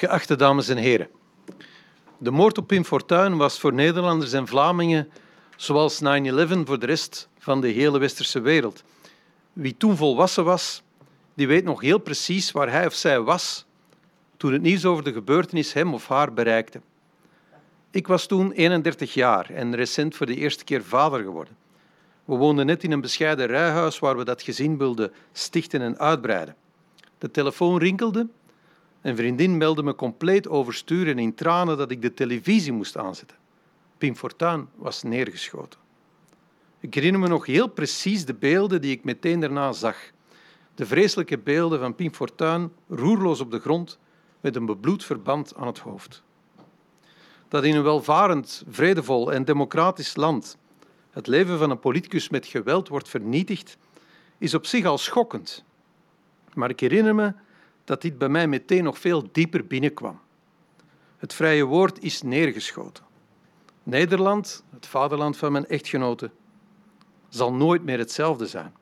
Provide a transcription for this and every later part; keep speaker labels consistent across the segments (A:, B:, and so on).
A: Geachte dames en heren. De moord op Pim Fortuyn was voor Nederlanders en Vlamingen zoals 9-11 voor de rest van de hele westerse wereld. Wie toen volwassen was, die weet nog heel precies waar hij of zij was toen het nieuws over de gebeurtenis hem of haar bereikte. Ik was toen 31 jaar en recent voor de eerste keer vader geworden. We woonden net in een bescheiden rijhuis waar we dat gezin wilden stichten en uitbreiden. De telefoon rinkelde een vriendin meldde me compleet overstuur en in tranen dat ik de televisie moest aanzetten. Pim Fortuyn was neergeschoten. Ik herinner me nog heel precies de beelden die ik meteen daarna zag. De vreselijke beelden van Pim Fortuyn roerloos op de grond met een bebloed verband aan het hoofd. Dat in een welvarend, vredevol en democratisch land het leven van een politicus met geweld wordt vernietigd, is op zich al schokkend. Maar ik herinner me dat dit bij mij meteen nog veel dieper binnenkwam. Het vrije woord is neergeschoten. Nederland, het vaderland van mijn echtgenote, zal nooit meer hetzelfde zijn.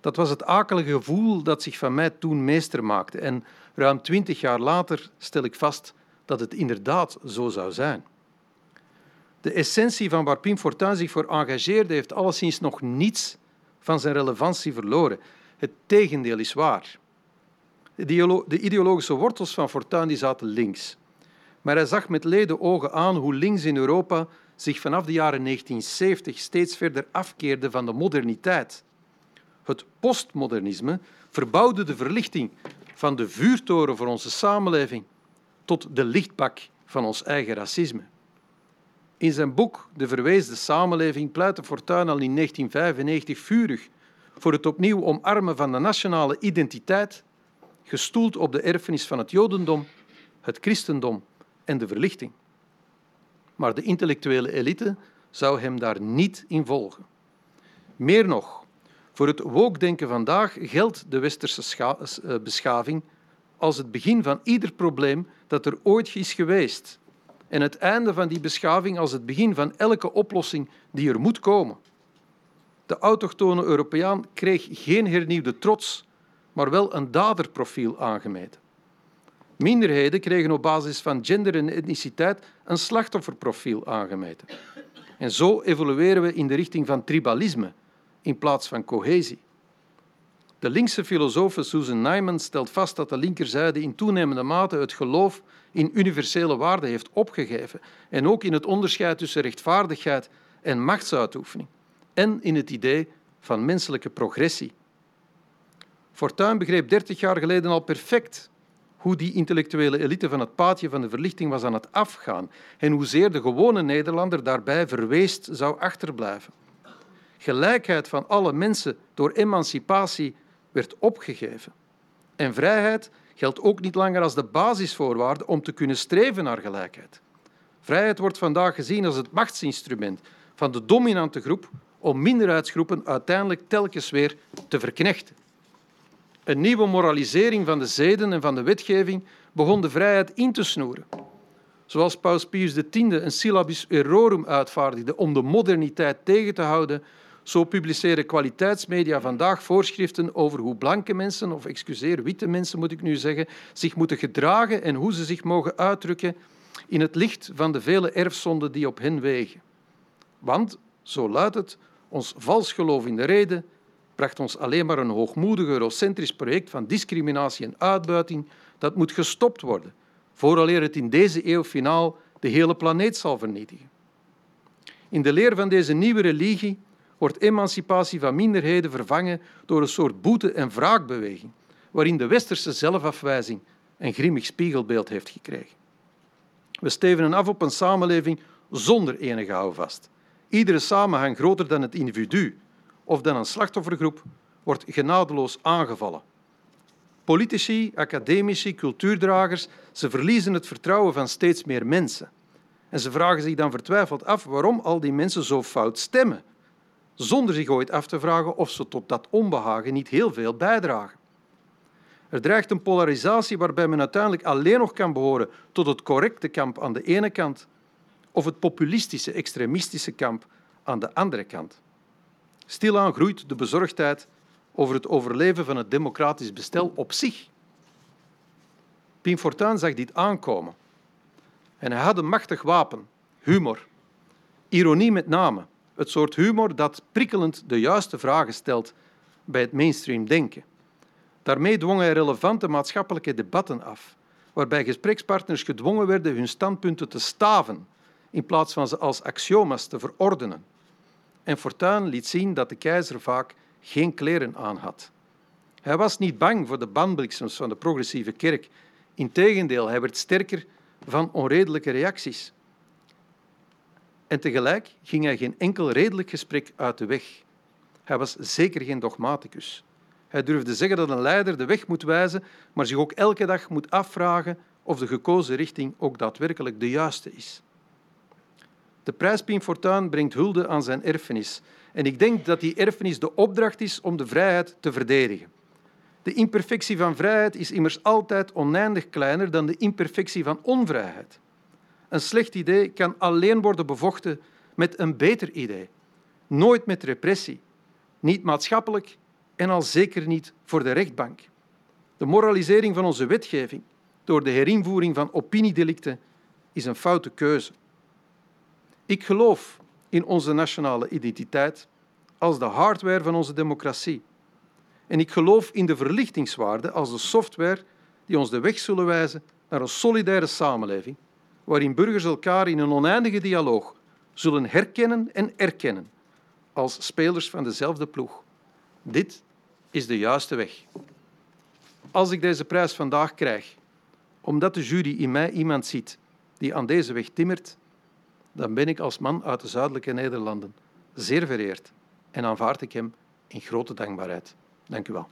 A: Dat was het akelige gevoel dat zich van mij toen meester maakte. En ruim twintig jaar later stel ik vast dat het inderdaad zo zou zijn. De essentie van waar Pim Fortuyn zich voor engageerde heeft alleszins nog niets van zijn relevantie verloren. Het tegendeel is waar. De ideologische wortels van Fortuyn zaten links. Maar hij zag met leden ogen aan hoe links in Europa zich vanaf de jaren 1970 steeds verder afkeerde van de moderniteit. Het postmodernisme verbouwde de verlichting van de vuurtoren voor onze samenleving tot de lichtbak van ons eigen racisme. In zijn boek De Verweesde Samenleving pleitte Fortuyn al in 1995 vurig voor het opnieuw omarmen van de nationale identiteit gestoeld op de erfenis van het Jodendom, het christendom en de verlichting. Maar de intellectuele elite zou hem daar niet in volgen. Meer nog, voor het wookdenken vandaag geldt de westerse eh, beschaving als het begin van ieder probleem dat er ooit is geweest en het einde van die beschaving als het begin van elke oplossing die er moet komen. De autochtone Europeaan kreeg geen hernieuwde trots maar wel een daderprofiel aangemeten. Minderheden kregen op basis van gender en etniciteit een slachtofferprofiel aangemeten. En zo evolueren we in de richting van tribalisme in plaats van cohesie. De linkse filosoof Susan Nyman stelt vast dat de linkerzijde in toenemende mate het geloof in universele waarden heeft opgegeven en ook in het onderscheid tussen rechtvaardigheid en machtsuitoefening en in het idee van menselijke progressie Fortuyn begreep 30 jaar geleden al perfect hoe die intellectuele elite van het paadje van de verlichting was aan het afgaan en hoezeer de gewone Nederlander daarbij verweest zou achterblijven. Gelijkheid van alle mensen door emancipatie werd opgegeven. En vrijheid geldt ook niet langer als de basisvoorwaarde om te kunnen streven naar gelijkheid. Vrijheid wordt vandaag gezien als het machtsinstrument van de dominante groep om minderheidsgroepen uiteindelijk telkens weer te verknechten. Een nieuwe moralisering van de zeden en van de wetgeving begon de vrijheid in te snoeren. Zoals Paus Pius X een syllabus errorum uitvaardigde om de moderniteit tegen te houden, zo publiceren kwaliteitsmedia vandaag voorschriften over hoe blanke mensen, of excuseer, witte mensen moet ik nu zeggen, zich moeten gedragen en hoe ze zich mogen uitdrukken in het licht van de vele erfzonden die op hen wegen. Want, zo luidt het, ons vals geloof in de reden bracht ons alleen maar een hoogmoedig eurocentrisch project van discriminatie en uitbuiting dat moet gestopt worden, vooraleer het in deze eeuw finaal de hele planeet zal vernietigen. In de leer van deze nieuwe religie wordt emancipatie van minderheden vervangen door een soort boete- en wraakbeweging, waarin de westerse zelfafwijzing een grimmig spiegelbeeld heeft gekregen. We stevenen af op een samenleving zonder enige houvast. Iedere samenhang groter dan het individu of dan een slachtoffergroep wordt genadeloos aangevallen. Politici, academici, cultuurdragers, ze verliezen het vertrouwen van steeds meer mensen. En ze vragen zich dan vertwijfeld af waarom al die mensen zo fout stemmen, zonder zich ooit af te vragen of ze tot dat onbehagen niet heel veel bijdragen. Er dreigt een polarisatie waarbij men uiteindelijk alleen nog kan behoren tot het correcte kamp aan de ene kant of het populistische, extremistische kamp aan de andere kant. Stilaan groeit de bezorgdheid over het overleven van het democratisch bestel op zich. Pim Fortuyn zag dit aankomen. En hij had een machtig wapen, humor. Ironie met name, het soort humor dat prikkelend de juiste vragen stelt bij het mainstream denken. Daarmee dwong hij relevante maatschappelijke debatten af, waarbij gesprekspartners gedwongen werden hun standpunten te staven in plaats van ze als axioma's te verordenen. En Fortuyn liet zien dat de keizer vaak geen kleren aan had. Hij was niet bang voor de banbliksems van de progressieve kerk. Integendeel, hij werd sterker van onredelijke reacties. En tegelijk ging hij geen enkel redelijk gesprek uit de weg. Hij was zeker geen dogmaticus. Hij durfde zeggen dat een leider de weg moet wijzen, maar zich ook elke dag moet afvragen of de gekozen richting ook daadwerkelijk de juiste is. De prijs Pim Fortuyn brengt hulde aan zijn erfenis. En ik denk dat die erfenis de opdracht is om de vrijheid te verdedigen. De imperfectie van vrijheid is immers altijd oneindig kleiner dan de imperfectie van onvrijheid. Een slecht idee kan alleen worden bevochten met een beter idee. Nooit met repressie. Niet maatschappelijk en al zeker niet voor de rechtbank. De moralisering van onze wetgeving door de herinvoering van opiniedelicten is een foute keuze. Ik geloof in onze nationale identiteit als de hardware van onze democratie. En ik geloof in de verlichtingswaarde als de software die ons de weg zullen wijzen naar een solidaire samenleving, waarin burgers elkaar in een oneindige dialoog zullen herkennen en erkennen als spelers van dezelfde ploeg. Dit is de juiste weg. Als ik deze prijs vandaag krijg, omdat de jury in mij iemand ziet die aan deze weg timmert, dan ben ik als man uit de zuidelijke Nederlanden zeer vereerd en aanvaard ik hem in grote dankbaarheid. Dank u wel.